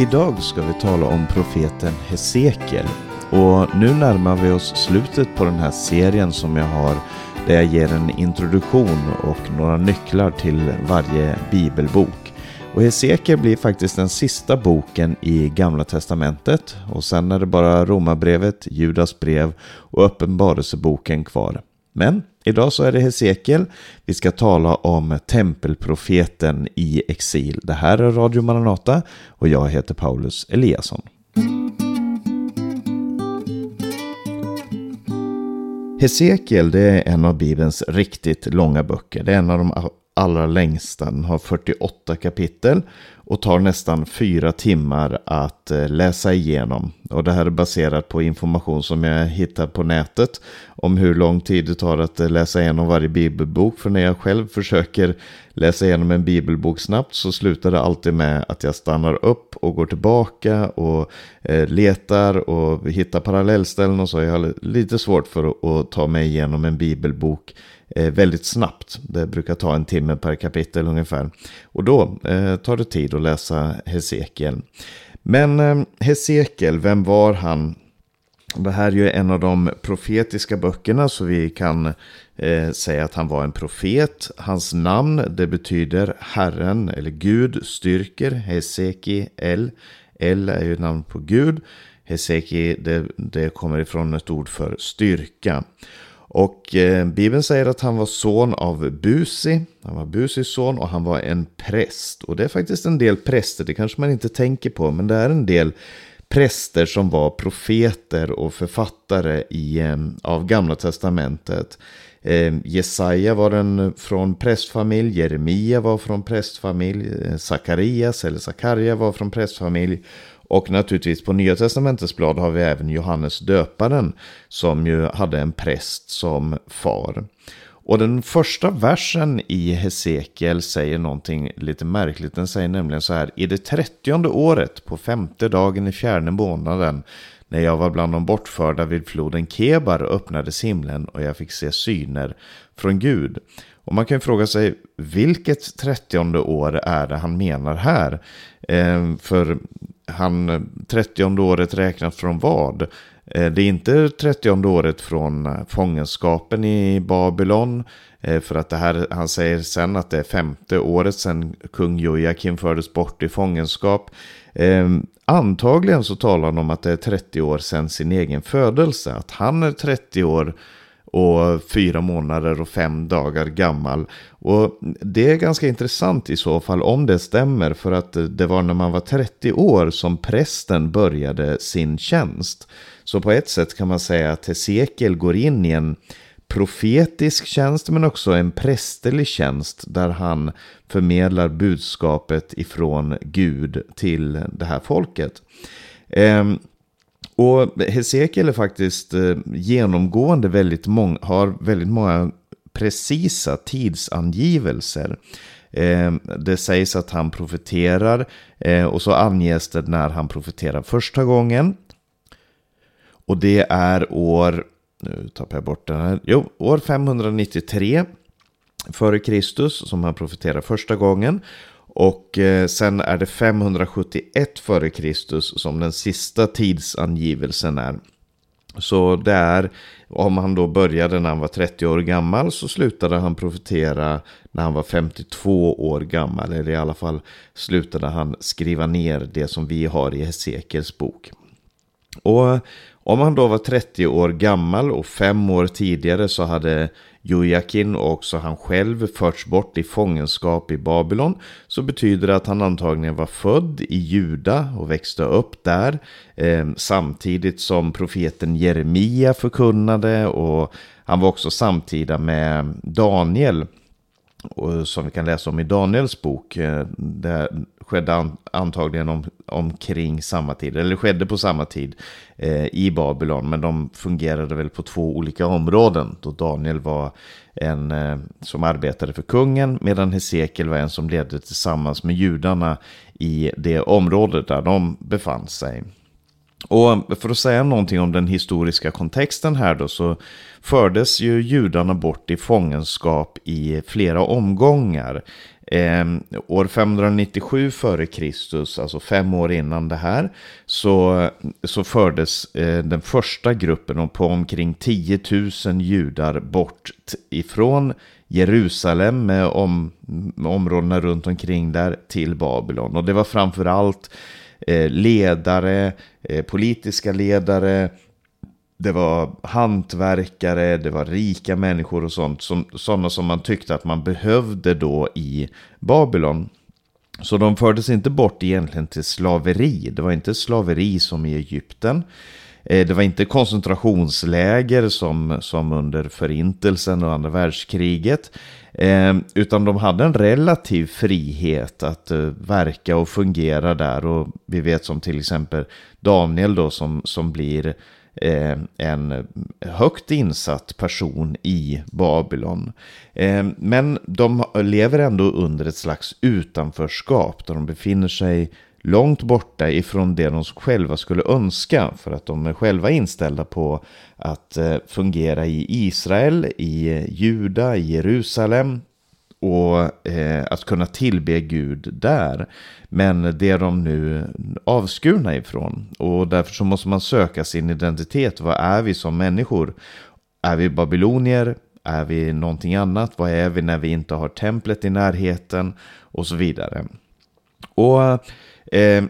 Idag ska vi tala om profeten Hesekiel. Och nu närmar vi oss slutet på den här serien som jag har där jag ger en introduktion och några nycklar till varje bibelbok. Och Hesekiel blir faktiskt den sista boken i Gamla Testamentet och sen är det bara Romarbrevet, Judas brev och Uppenbarelseboken kvar. Men idag så är det Hesekiel. Vi ska tala om tempelprofeten i exil. Det här är Radio Maranata och jag heter Paulus Eliasson. Hesekiel det är en av Bibelns riktigt långa böcker. Det är en av de allra längsta. Den har 48 kapitel och tar nästan fyra timmar att eh, läsa igenom. Och det här är baserat på information som jag hittar på nätet om hur lång tid det tar att eh, läsa igenom varje bibelbok. För när jag själv försöker läsa igenom en bibelbok snabbt så slutar det alltid med att jag stannar upp och går tillbaka och eh, letar och hittar parallellställen och så. Jag har lite svårt för att ta mig igenom en bibelbok Eh, väldigt snabbt. Det brukar ta en timme per kapitel ungefär. Och då eh, tar det tid att läsa Hesekiel. Men eh, Hesekiel, vem var han? Det här är ju en av de profetiska böckerna så vi kan eh, säga att han var en profet. Hans namn det betyder Herren eller Gud styrker. Heseki El. El är ju namn på Gud. Heseki det, det kommer ifrån ett ord för styrka. Och eh, Bibeln säger att han var son av Busi. Han var Busis son och han var en präst. Och det är faktiskt en del präster, det kanske man inte tänker på, men det är en del präster som var profeter och författare i, eh, av Gamla Testamentet. Eh, Jesaja var den från prästfamilj, Jeremia var från prästfamilj, eh, Sakarias eller Sakarja var från prästfamilj. Och naturligtvis på Nya Testamentets blad har vi även Johannes döparen som ju hade en präst som far. Och den första versen i Hesekiel säger någonting lite märkligt. Den säger nämligen så här. I det trettionde året på femte dagen i fjärde månaden när jag var bland de bortförda vid floden Kebar öppnades himlen och jag fick se syner från Gud. Och man kan ju fråga sig vilket trettionde år är det han menar här? Eh, för han 30 året räknat från vad? Eh, det är inte 30 året från eh, fångenskapen i Babylon. Eh, för att det här, han säger sen att det är femte året sedan kung Jojakim fördes bort i fångenskap. Antagligen så talar han om att det är 30 år sedan sin egen födelse. Att han är 30 år och fyra månader och fem dagar gammal. Och det är ganska intressant i så fall om det stämmer för att det var när man var 30 år som prästen började sin tjänst. Så på ett sätt kan man säga att Hesekiel går in i en profetisk tjänst men också en prästerlig tjänst där han förmedlar budskapet ifrån Gud till det här folket. Ehm, och Hesekiel är faktiskt eh, genomgående väldigt många, har väldigt många precisa tidsangivelser. Ehm, det sägs att han profeterar eh, och så anges det när han profeterar första gången. Och det är år, nu tappar jag bort den här, jo, år 593 före Kristus som han profeterar första gången. Och eh, sen är det 571 f.Kr. som den sista tidsangivelsen är. Så det är, om han då började när han var 30 år gammal så slutade han profetera när han var 52 år gammal. Eller i alla fall slutade han skriva ner det som vi har i Hesekiels bok. Och om han då var 30 år gammal och fem år tidigare så hade Jojakin och också han själv förts bort i fångenskap i Babylon så betyder det att han antagligen var född i Juda och växte upp där eh, samtidigt som profeten Jeremia förkunnade och han var också samtida med Daniel och som vi kan läsa om i Daniels bok. Eh, skedde antagligen om, omkring samma tid, eller skedde på samma tid eh, i Babylon. Men de fungerade väl på två olika områden. Då Daniel var en eh, som arbetade för kungen, medan Hesekiel var en som ledde tillsammans med judarna i det området där de befann sig. Och för att säga någonting om den historiska kontexten här då så fördes ju judarna bort i fångenskap i flera omgångar. Eh, år 597 före Kristus, alltså fem år innan det här, så, så fördes eh, den första gruppen på omkring 10 000 judar bort ifrån Jerusalem med, om, med områdena runt omkring där till Babylon. Och det var framför allt eh, ledare, eh, politiska ledare, det var hantverkare, det var rika människor och sånt. Som, sådana som man tyckte att man behövde då i Babylon. Så de fördes inte bort egentligen till slaveri. Det var inte slaveri som i Egypten. Eh, det var inte koncentrationsläger som, som under förintelsen och andra världskriget. Eh, utan de hade en relativ frihet att eh, verka och fungera där. Och vi vet som till exempel Daniel då som, som blir Eh, en högt insatt person i Babylon. Eh, men de lever ändå under ett slags utanförskap där de befinner sig långt borta ifrån det de själva skulle önska för att de är själva inställda på att eh, fungera i Israel, i Juda, i Jerusalem och eh, att kunna tillbe Gud där. Men det är de nu avskurna ifrån. Och därför så måste man söka sin identitet. Vad är vi som människor? Är vi babylonier? Är vi någonting annat? Vad är vi när vi inte har templet i närheten? Och så vidare. Och eh,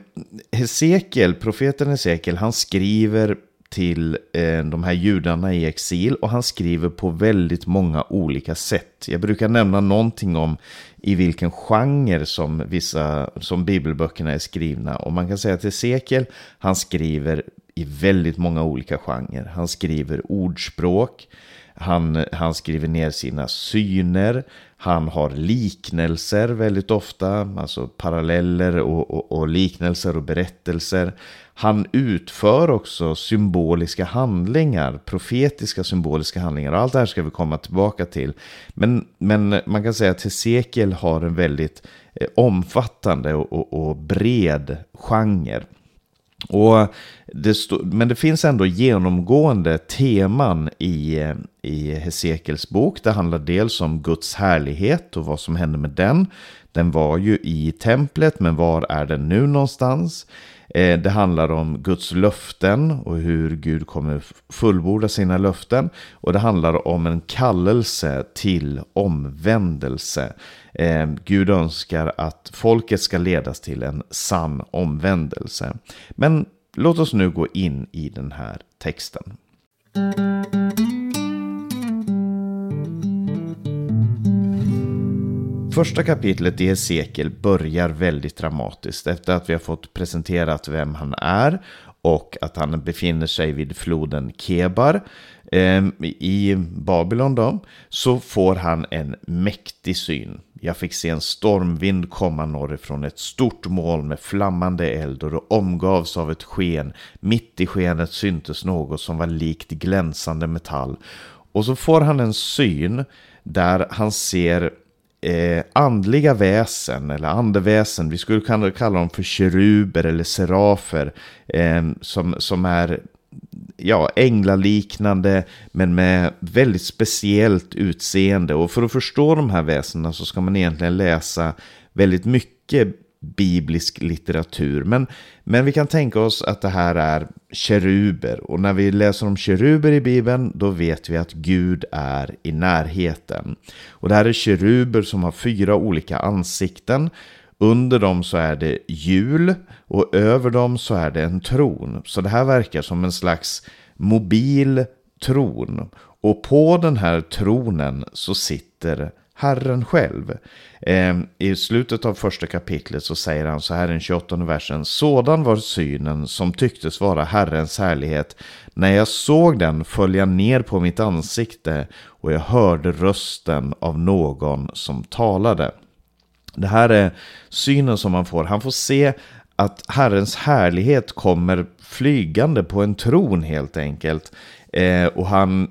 Hesekiel, profeten Hesekiel, han skriver till eh, de här judarna i exil och han skriver på väldigt många olika sätt. Jag brukar nämna någonting om i vilken genre som vissa som bibelböckerna är skrivna och man kan säga att Hesekiel han skriver i väldigt många olika genrer. Han skriver ordspråk, han, han skriver ner sina syner, han har liknelser väldigt ofta, alltså paralleller och, och, och, liknelser och berättelser. Han utför också symboliska handlingar, profetiska symboliska handlingar. Allt det här ska vi komma tillbaka till. Men, men man kan säga att Hesekiel har en väldigt eh, omfattande och, och, och bred genre. Och det stå, men det finns ändå genomgående teman i, i Hesekels bok. Det handlar dels om Guds härlighet och vad som hände med den. Den var ju i templet, men var är den nu någonstans? Eh, det handlar om Guds löften och hur Gud kommer fullborda sina löften. Och det handlar om en kallelse till omvändelse. Eh, Gud önskar att folket ska ledas till en sann omvändelse. Men låt oss nu gå in i den här texten. Första kapitlet i Hesekiel börjar väldigt dramatiskt efter att vi har fått presenterat vem han är och att han befinner sig vid floden Kebar eh, i Babylon då, så får han en mäktig syn. Jag fick se en stormvind komma norrifrån, ett stort moln med flammande eld och det omgavs av ett sken. Mitt i skenet syntes något som var likt glänsande metall. Och så får han en syn där han ser eh, andliga väsen eller andeväsen. Vi skulle kunna kalla dem för keruber eller serafer. Eh, som, som är ja, änglaliknande men med väldigt speciellt utseende. Och för att förstå de här väsena så ska man egentligen läsa väldigt mycket biblisk litteratur. Men, men vi kan tänka oss att det här är keruber. Och när vi läser om keruber i Bibeln, då vet vi att Gud är i närheten. Och det här är keruber som har fyra olika ansikten. Under dem så är det hjul och över dem så är det en tron. Så det här verkar som en slags mobil tron. Och på den här tronen så sitter Herren själv. Eh, I slutet av första kapitlet så säger han så här i den 28 versen. Sådan var synen som tycktes vara Herrens härlighet. När jag såg den föll jag ner på mitt ansikte och jag hörde rösten av någon som talade. Det här är synen som man får. Han får se att Herrens härlighet kommer flygande på en tron helt enkelt. Eh, och han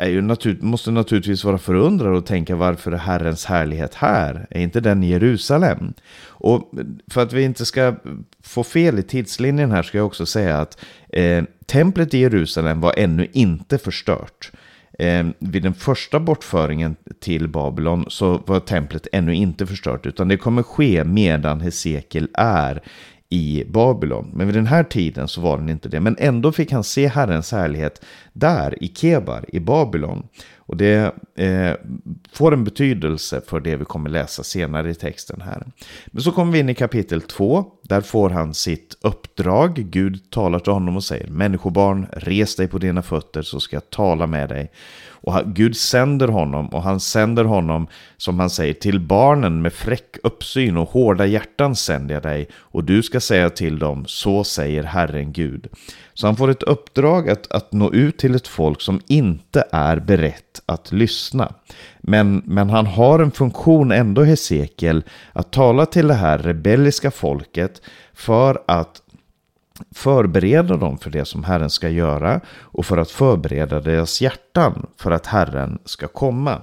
är ju natur måste naturligtvis vara förundrad och tänka varför är Herrens härlighet här? Är inte den i Jerusalem? Och för att vi inte ska få fel i tidslinjen här ska jag också säga att eh, templet i Jerusalem var ännu inte förstört. Eh, vid den första bortföringen till Babylon så var templet ännu inte förstört utan det kommer ske medan Hesekiel är i Babylon. Men vid den här tiden så var den inte det. Men ändå fick han se Herrens härlighet där i Kebar i Babylon. Och det eh, får en betydelse för det vi kommer läsa senare i texten här. Men så kommer vi in i kapitel 2. Där får han sitt uppdrag. Gud talar till honom och säger Människobarn, res dig på dina fötter så ska jag tala med dig. Och Gud sänder honom och han sänder honom, som han säger, till barnen med fräck uppsyn och hårda hjärtan sänder jag dig. Och du ska säga till dem, så säger Herren Gud. Så han får ett uppdrag att, att nå ut till ett folk som inte är berett att lyssna. Men, men han har en funktion ändå, Hesekiel, att tala till det här rebelliska folket för att förbereda dem för det som Herren ska göra och för att förbereda deras hjärtan för att Herren ska komma.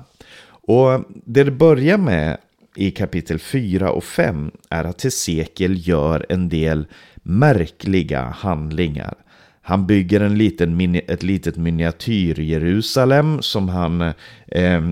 Och det det börjar med i kapitel 4 och 5 är att Hesekiel gör en del märkliga handlingar. Han bygger en liten, ett litet miniatyr-Jerusalem som han eh,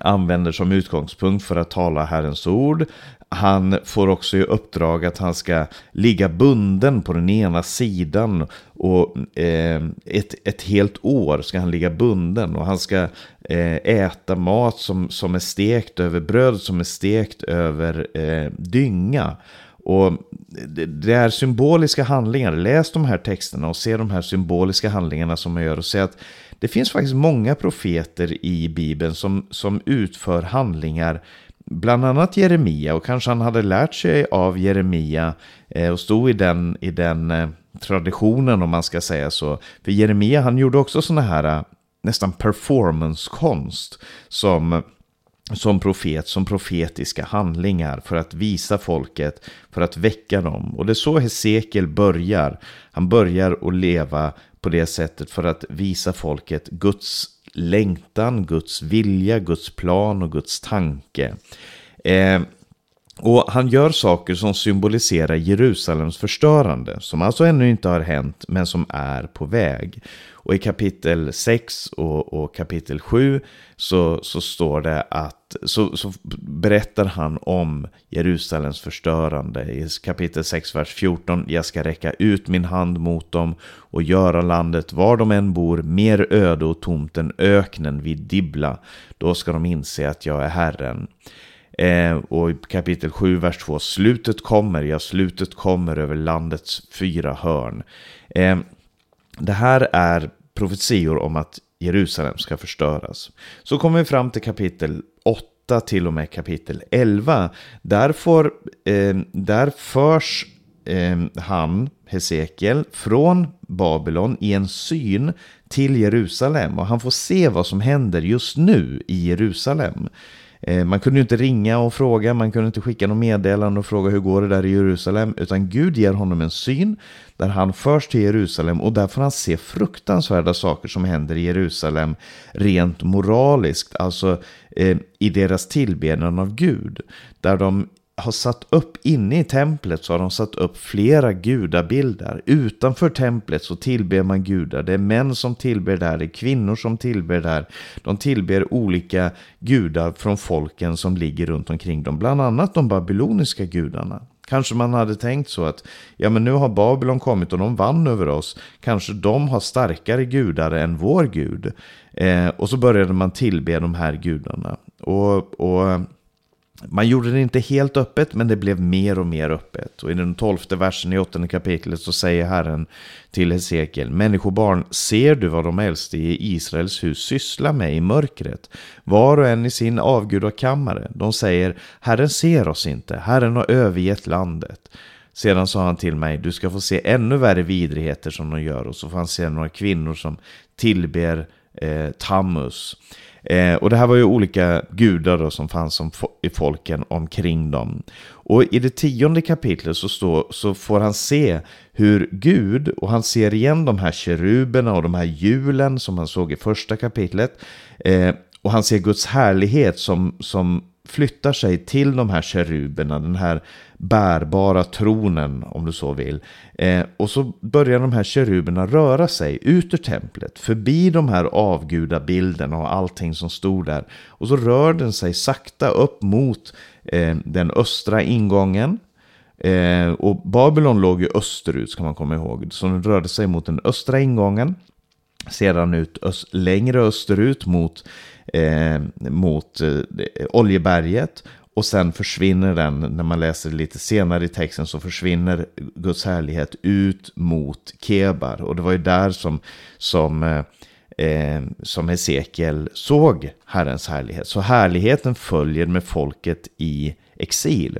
använder som utgångspunkt för att tala Herrens ord. Han får också i uppdrag att han ska ligga bunden på den ena sidan och eh, ett, ett helt år ska han ligga bunden och han ska eh, äta mat som, som är stekt över bröd som är stekt över eh, dynga. Och det är symboliska handlingar. Läs de här texterna och se de här symboliska handlingarna som man gör och se att det finns faktiskt många profeter i Bibeln som, som utför handlingar bland annat Jeremia och kanske han hade lärt sig av Jeremia eh, och stod i den, i den eh, traditionen om man ska säga så. För Jeremia han gjorde också sådana här eh, nästan performancekonst som som profet, som profetiska handlingar för att visa folket, för att väcka dem. Och det är så Hesekiel börjar. Han börjar att leva på det sättet för att visa folket Guds längtan, Guds vilja, Guds plan och Guds tanke. Eh, och han gör saker som symboliserar Jerusalems förstörande, som alltså ännu inte har hänt, men som är på väg. Och i kapitel 6 och, och kapitel 7 så, så står det att, så, så berättar han om Jerusalems förstörande. I kapitel 6, vers 14, jag ska räcka ut min hand mot dem och göra landet, var de än bor, mer öde och tomt än öknen vid Dibla. Då ska de inse att jag är Herren. Eh, och i kapitel 7, vers 2, slutet kommer, ja slutet kommer över landets fyra hörn. Eh, det här är profetior om att Jerusalem ska förstöras. Så kommer vi fram till kapitel 8 till och med kapitel 11. Där, får, eh, där förs eh, han, Hesekiel, från Babylon i en syn till Jerusalem. Och han får se vad som händer just nu i Jerusalem. Eh, man kunde ju inte ringa och fråga, man kunde inte skicka något meddelande och fråga hur går det där i Jerusalem. Utan Gud ger honom en syn där han förs till Jerusalem och där får han se fruktansvärda saker som händer i Jerusalem rent moraliskt. Alltså eh, i deras tillbedjan av Gud. Där de har satt upp inne i templet så har de satt upp flera gudabilder. Utanför templet så tillber man gudar. Det är män som tillber där, det är kvinnor som tillber där. De tillber olika gudar från folken som ligger runt omkring dem. Bland annat de babyloniska gudarna. Kanske man hade tänkt så att ja men nu har Babylon kommit och de vann över oss. Kanske de har starkare gudar än vår gud. Eh, och så började man tillbe de här gudarna. Och, och man gjorde det inte helt öppet, men det blev mer och mer öppet. Och i den tolfte versen i åttonde kapitlet så säger Herren till Hesekiel, Människobarn, ser du vad de äldste i Israels hus sysslar med i mörkret? Var och en i sin avgudakammare. De säger, Herren ser oss inte, Herren har övergett landet. Sedan sa han till mig, du ska få se ännu värre vidrigheter som de gör. Och så får han se några kvinnor som tillber eh, Tammuz. Eh, och det här var ju olika gudar då som fanns som i folken omkring dem. Och i det tionde kapitlet så, står, så får han se hur Gud, och han ser igen de här keruberna och de här hjulen som han såg i första kapitlet. Eh, och han ser Guds härlighet som, som flyttar sig till de här keruberna, den här bärbara tronen om du så vill. Eh, och så börjar de här keruberna röra sig ut ur templet, förbi de här avgudabilderna och allting som stod där. Och så rör den sig sakta upp mot eh, den östra ingången. Eh, och Babylon låg ju österut ska man komma ihåg. Så den rörde sig mot den östra ingången. Sedan ut öst, längre österut mot eh, mot eh, Oljeberget. Och sen försvinner den, när man läser lite senare i texten, så försvinner Guds härlighet ut mot Kebar. Och det var ju där som, som, eh, eh som Hesekiel såg Herrens härlighet. Så härligheten följer med folket i exil.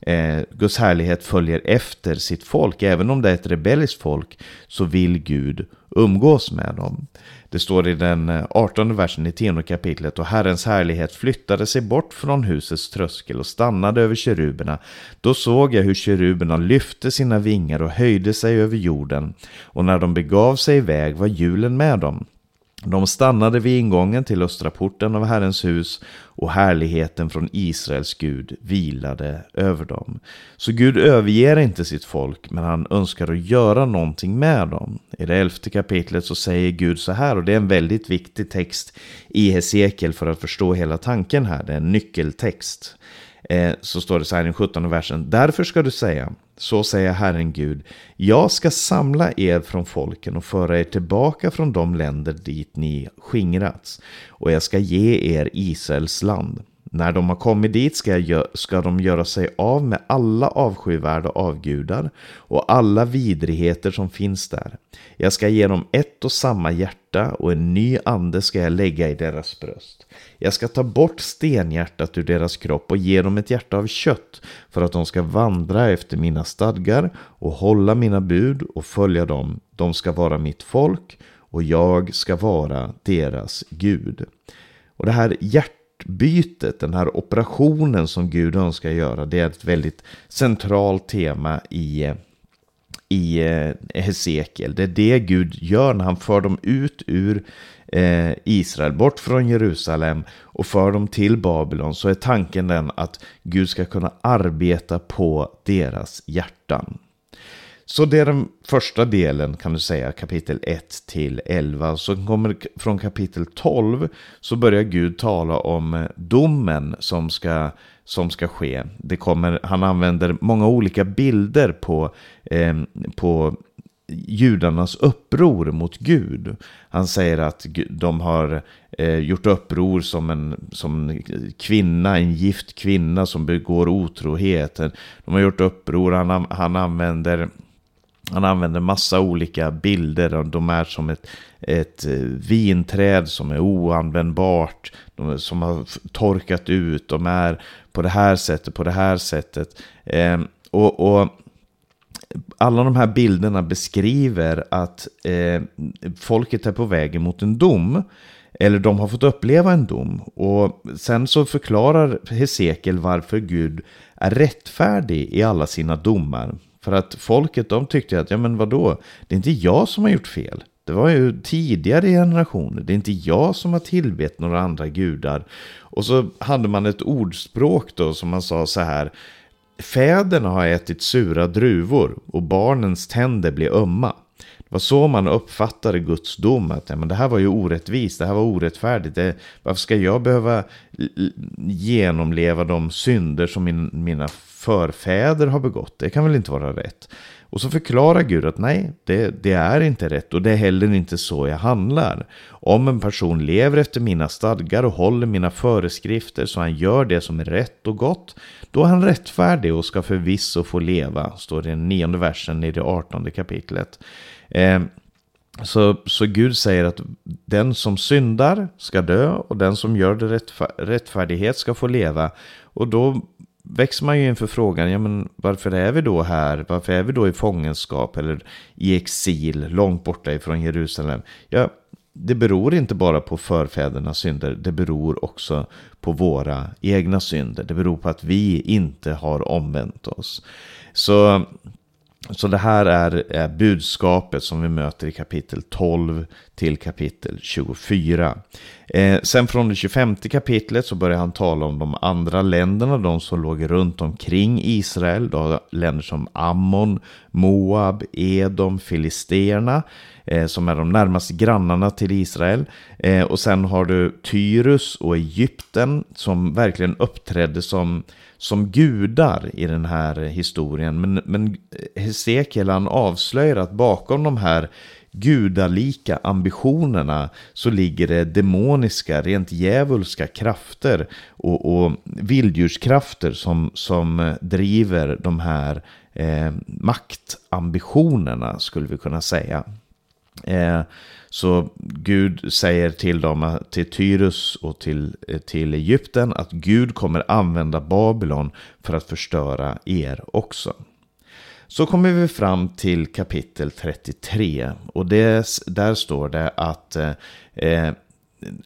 Eh, Guds härlighet följer efter sitt folk. Även om det är ett rebelliskt folk så vill Gud umgås med dem. Det står i den eh, 18 versen i 10 kapitlet och Herrens härlighet flyttade sig bort från husets tröskel och stannade över keruberna. Då såg jag hur keruberna lyfte sina vingar och höjde sig över jorden och när de begav sig iväg var hjulen med dem. De stannade vid ingången till östra porten av Herrens hus och härligheten från Israels Gud vilade över dem. Så Gud överger inte sitt folk, men han önskar att göra någonting med dem. I det elfte kapitlet så säger Gud så här, och det är en väldigt viktig text i Hesekiel för att förstå hela tanken här, det är en nyckeltext. Eh, så står det så här i den 17 versen, därför ska du säga, så säger Herren Gud, jag ska samla er från folken och föra er tillbaka från de länder dit ni skingrats, och jag ska ge er Israels land. När de har kommit dit ska, jag, ska de göra sig av med alla avskyvärda avgudar och alla vidrigheter som finns där. Jag ska ge dem ett och samma hjärta och en ny ande ska jag lägga i deras bröst. Jag ska ta bort stenhjärtat ur deras kropp och ge dem ett hjärta av kött för att de ska vandra efter mina stadgar och hålla mina bud och följa dem. De ska vara mitt folk och jag ska vara deras Gud. Och det här hjärtat bytet, den här operationen som Gud önskar göra, det är ett väldigt centralt tema i, i eh, Hesekiel. Det är det Gud gör när han för dem ut ur eh, Israel, bort från Jerusalem och för dem till Babylon, så är tanken den att Gud ska kunna arbeta på deras hjärtan. Så det är den första delen kan du säga, kapitel 1 till 11. Så kommer från kapitel 12 så börjar Gud tala om eh, domen som ska, som ska ske. Det kommer, han använder många olika bilder på, eh, på judarnas uppror mot Gud. Han säger att de har eh, gjort uppror som en, som en kvinna, en gift kvinna som begår otrohet. De har gjort uppror, han, han använder han använder massa olika bilder. Och de är som ett, ett eh, vinträd som är oanvändbart. De, som har torkat ut. De är på det här sättet, på det här sättet. Eh, och, och, alla de här bilderna beskriver att eh, folket är på väg mot en dom. Eller de har fått uppleva en dom. Och sen så förklarar Hesekiel varför Gud är rättfärdig i alla sina domar. För att folket de tyckte att, ja men vadå, det är inte jag som har gjort fel. Det var ju tidigare generationer, det är inte jag som har tillbett några andra gudar. Och så hade man ett ordspråk då som man sa så här. Fäderna har ätit sura druvor och barnens tänder blir ömma. Det var så man uppfattade Guds dom. Att ja, men det här var ju orättvist, det här var orättfärdigt. Det, varför ska jag behöva genomleva de synder som min, mina förfäder har begått. Det kan väl inte vara rätt. Och så förklarar Gud att nej, det, det, är inte rätt och det är heller inte så jag handlar. Om en person lever efter mina stadgar och håller mina föreskrifter så han gör det som är rätt och gott, då är han rättfärdig och ska förvisso få leva, står det i den nionde versen i det artonde kapitlet. Eh, så, så Gud säger att den som syndar ska dö och den som gör det rättfär rättfärdighet ska få leva. Och då växer man ju inför frågan, ja men varför är vi då här? Varför är vi då i fångenskap eller i exil långt borta ifrån Jerusalem? Ja, det beror inte bara på förfädernas synder, det beror också på våra egna synder. Det beror på att vi inte har omvänt oss. Så så det här är, är budskapet som vi möter i kapitel 12 till kapitel 24. Eh, sen från det 25 kapitlet så börjar han tala om de andra länderna, de som låg runt omkring Israel. Då, länder som Ammon, Moab, Edom, Filisterna eh, som är de närmaste grannarna till Israel. Eh, och sen har du Tyrus och Egypten som verkligen uppträdde som som gudar i den här historien. Men, men Hesekiel han avslöjar att bakom de här gudalika ambitionerna så ligger det demoniska, rent djävulska krafter och, och vilddjurskrafter som, som driver de här eh, maktambitionerna skulle vi kunna säga. Eh, så Gud säger till dem, till Tyrus och till, till Egypten att Gud kommer använda Babylon för att förstöra er också. Så kommer vi fram till kapitel 33 och det, där står det att, eh, eh,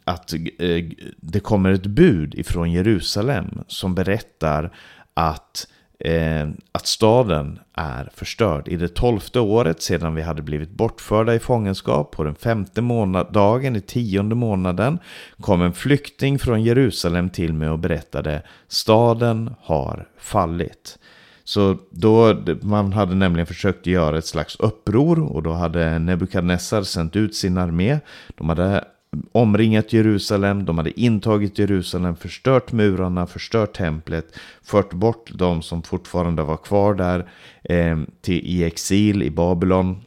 att eh, det kommer ett bud ifrån Jerusalem som berättar att eh, att staden är förstörd. I det tolfte året sedan vi hade blivit bortförda i fångenskap på den femte månad, dagen i tionde månaden kom en flykting från Jerusalem till mig och berättade staden har fallit. Så då, man hade nämligen försökt göra ett slags uppror och då hade Nebukadnessar sänt ut sin armé. De hade omringat Jerusalem, de hade intagit Jerusalem, förstört murarna, förstört templet, fört bort de som fortfarande var kvar där eh, till, i exil i Babylon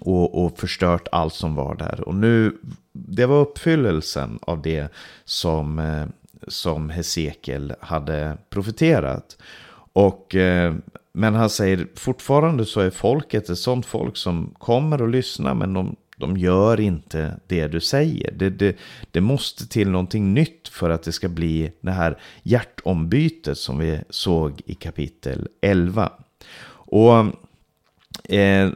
och, och förstört allt som var där. Och nu, det var uppfyllelsen av det som, eh, som Hesekiel hade profeterat. Och, eh, men han säger fortfarande så är folket ett sånt folk som kommer och lyssnar men de de gör inte det du säger. Det, det, det, måste till någonting nytt för att det ska bli det här hjärtombytet som vi såg i kapitel 11. Och Eh,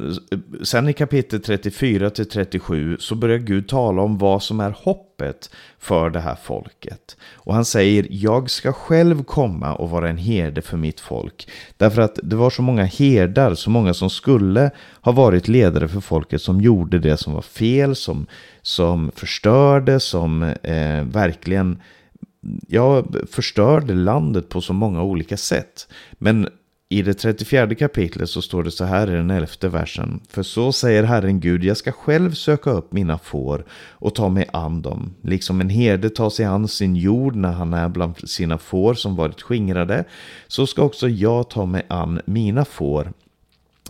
sen i kapitel 34 till 37 så börjar Gud tala om vad som är hoppet för det här folket. Och han säger, jag ska själv komma och vara en herde för mitt folk. Därför att det var så många herdar, så många som skulle ha varit ledare för folket som gjorde det som var fel, som, som förstörde, som eh, verkligen ja, förstörde landet på så många olika sätt. Men i det 34 kapitlet så står det så här i den elfte versen. För så säger Herren Gud, jag ska själv söka upp mina får och ta mig an dem. Liksom en herde tar sig an sin jord när han är bland sina får som varit skingrade. Så ska också jag ta mig an mina får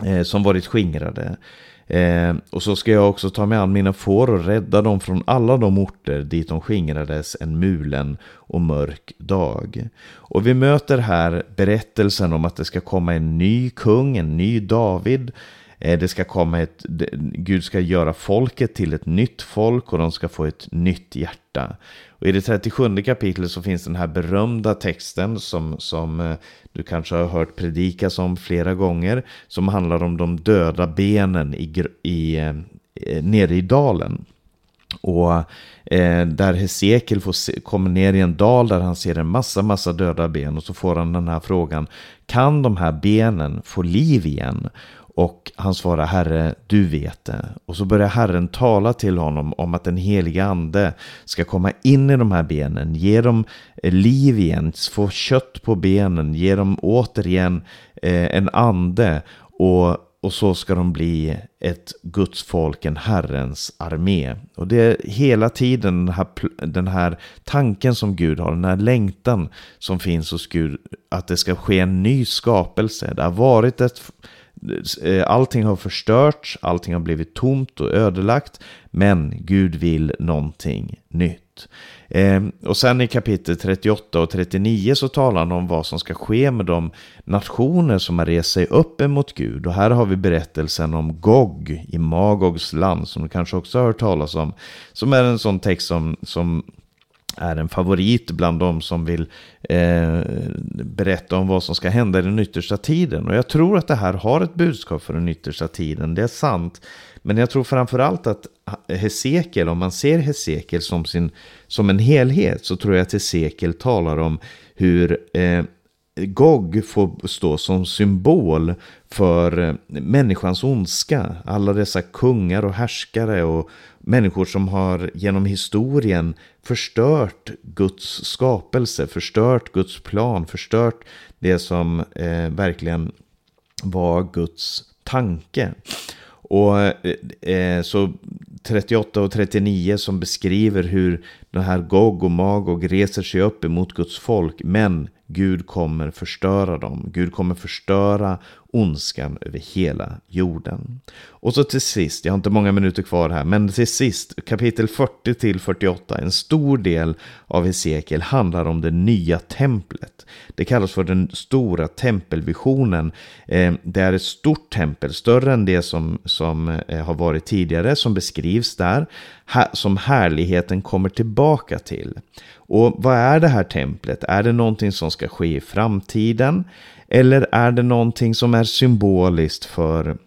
eh, som varit skingrade. Eh, och så ska jag också ta mig an mina får och rädda dem från alla de orter dit de skingrades en mulen och mörk dag. Och vi möter här berättelsen om att det ska komma en ny kung, en ny David. Eh, det ska komma ett, Gud ska göra folket till ett nytt folk och de ska få ett nytt hjärta. Och i det 37 kapitlet så finns den här berömda texten som, som eh, du kanske har hört predikas om flera gånger. Som handlar om de döda benen i, i, eh, eh, nere i dalen. Och eh, där Hesekiel får se, kommer ner i en dal där han ser en massa, massa döda ben. Och så får han den här frågan. Kan de här benen få liv igen? Och han svarar Herre, du vet det. Och så börjar Herren tala till honom om att den heliga ande ska komma in i de här benen, ge dem eh, liv igen, få kött på benen, ge dem återigen eh, en ande. Och, och så ska de bli ett Guds folk, en Herrens armé. Och det är hela tiden den här, den här tanken som Gud har, den här längtan som finns hos Gud, att det ska ske en ny skapelse. Det har varit ett Eh, allting har förstörts, allting har blivit tomt och ödelagt. Men Gud vill någonting nytt. Ehm, och sen i kapitel 38 och 39 så talar han om vad som ska ske med de nationer som har rest sig upp emot Gud. Och här har vi berättelsen om Gog i Magogs land som du kanske också har hört talas om. Som är en sån text som, som är en favorit bland de som vill eh, berätta om vad som ska hända i den yttersta tiden. Och jag tror att det här har ett budskap för den yttersta tiden, det är sant. Men jag tror framförallt att Hesekiel, om man ser Hesekiel som, sin, som en helhet, så tror jag att Hesekiel talar om hur eh, Gog får stå som symbol för eh, människans ondska. Alla dessa kungar och härskare och människor som har genom historien förstört Guds skapelse, förstört Guds plan, förstört det som eh, verkligen var Guds tanke. Och eh, eh så 38 och 39 som beskriver hur den här Gog och Magog reser sig upp emot Guds folk. Men Gud kommer förstöra dem. Gud kommer förstöra ondskan över hela jorden. Och så till sist, jag har inte många minuter kvar här, men till sist kapitel 40 till 48, en stor del av Hesekiel handlar om det nya templet. Det kallas för den stora tempelvisionen. Eh, det är ett stort tempel, större än det som, som eh, har varit tidigare, som beskrivs där, som härligheten kommer tillbaka till. Och vad är det här templet? Är det någonting som ska ske i framtiden? Eller är det någonting som är symboliskt för,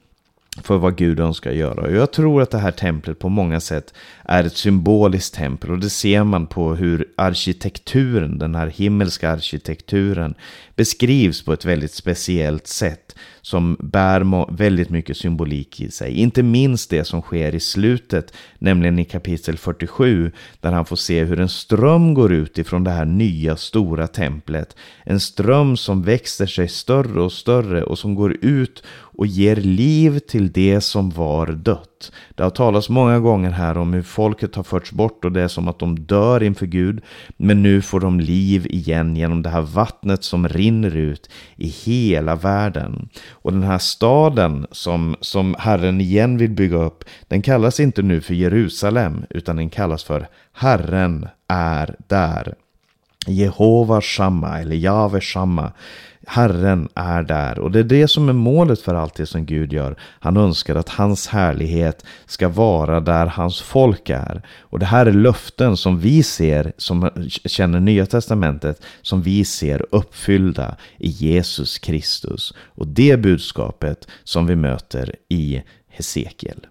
för vad Gud önskar göra? Och jag tror att det här templet på många sätt är ett symboliskt tempel. Och det ser man på hur arkitekturen, den här himmelska arkitekturen, beskrivs på ett väldigt speciellt sätt som bär väldigt mycket symbolik i sig. Inte minst det som sker i slutet, nämligen i kapitel 47, där han får se hur en ström går ut ifrån det här nya stora templet. En ström som växer sig större och större och som går ut och ger liv till det som var dött. Det har talats många gånger här om hur folket har förts bort och det är som att de dör inför Gud. Men nu får de liv igen genom det här vattnet som rinner ut i hela världen. Och den här staden som, som Herren igen vill bygga upp, den kallas inte nu för Jerusalem, utan den kallas för Herren är där. Jehova Shamma eller Jave Shamma. Herren är där och det är det som är målet för allt det som Gud gör. Han önskar att hans härlighet ska vara där hans folk är. Och det här är löften som vi ser, som känner Nya Testamentet, som vi ser uppfyllda i Jesus Kristus. Och det budskapet som vi möter i Hesekiel.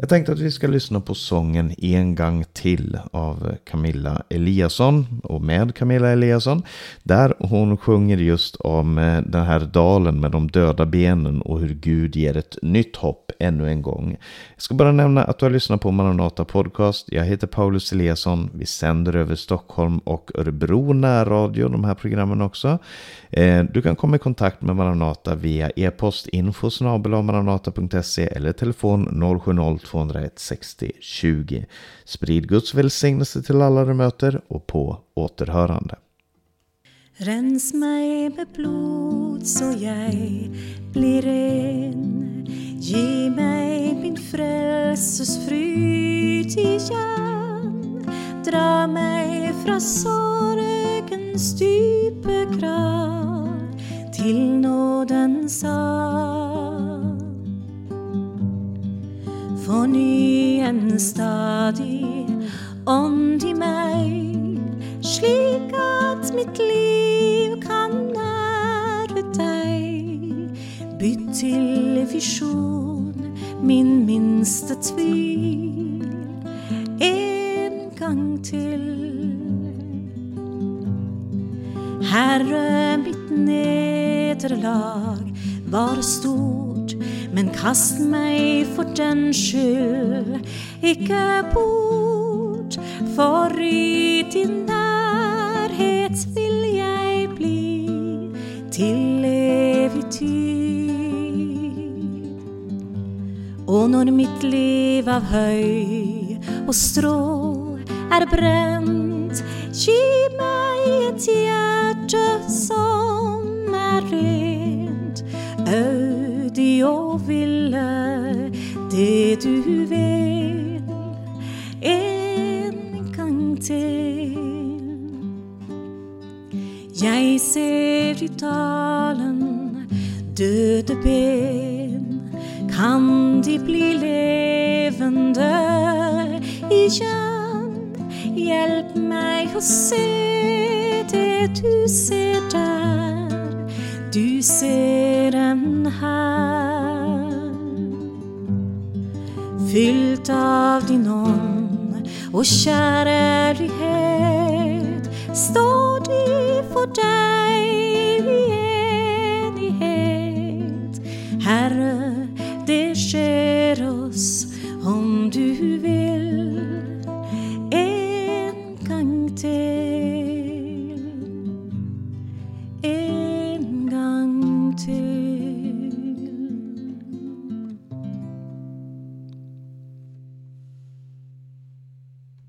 Jag tänkte att vi ska lyssna på sången En gång till av Camilla Eliasson och med Camilla Eliasson. Där hon sjunger just om eh, den här dalen med de döda benen och hur Gud ger ett nytt hopp ännu en gång. Jag ska bara nämna att du har lyssnat på Maranata Podcast. Jag heter Paulus Eliasson. Vi sänder över Stockholm och Örebro närradio, de här programmen också. Eh, du kan komma i kontakt med Maranata via e-post info eller telefon 070 201 60 20. Sprid Guds välsignelse till alla du möter och på återhörande. Rens mig med blod så jag blir ren. Ge mig min frälses fryd igen. Dra mig från sorgens djupa grav till nådens på ny en stadig ond i mig slik att mitt liv kan nära dig? Bytt till vision min minsta tvil en gång till. Herre, mitt nederlag var stort men kast mig för den skyld icke bort för i din närhet vill jag bli till evig tid. Och när mitt liv av höj och strå är bränt ge mig ett hjärta som det du vill en gång till. Jag ser i dalen döda ben kan de bli levande igen. Hjälp mig att se det du ser där, du ser den här. Fyllt av din ånd och kärlighet står det för dig.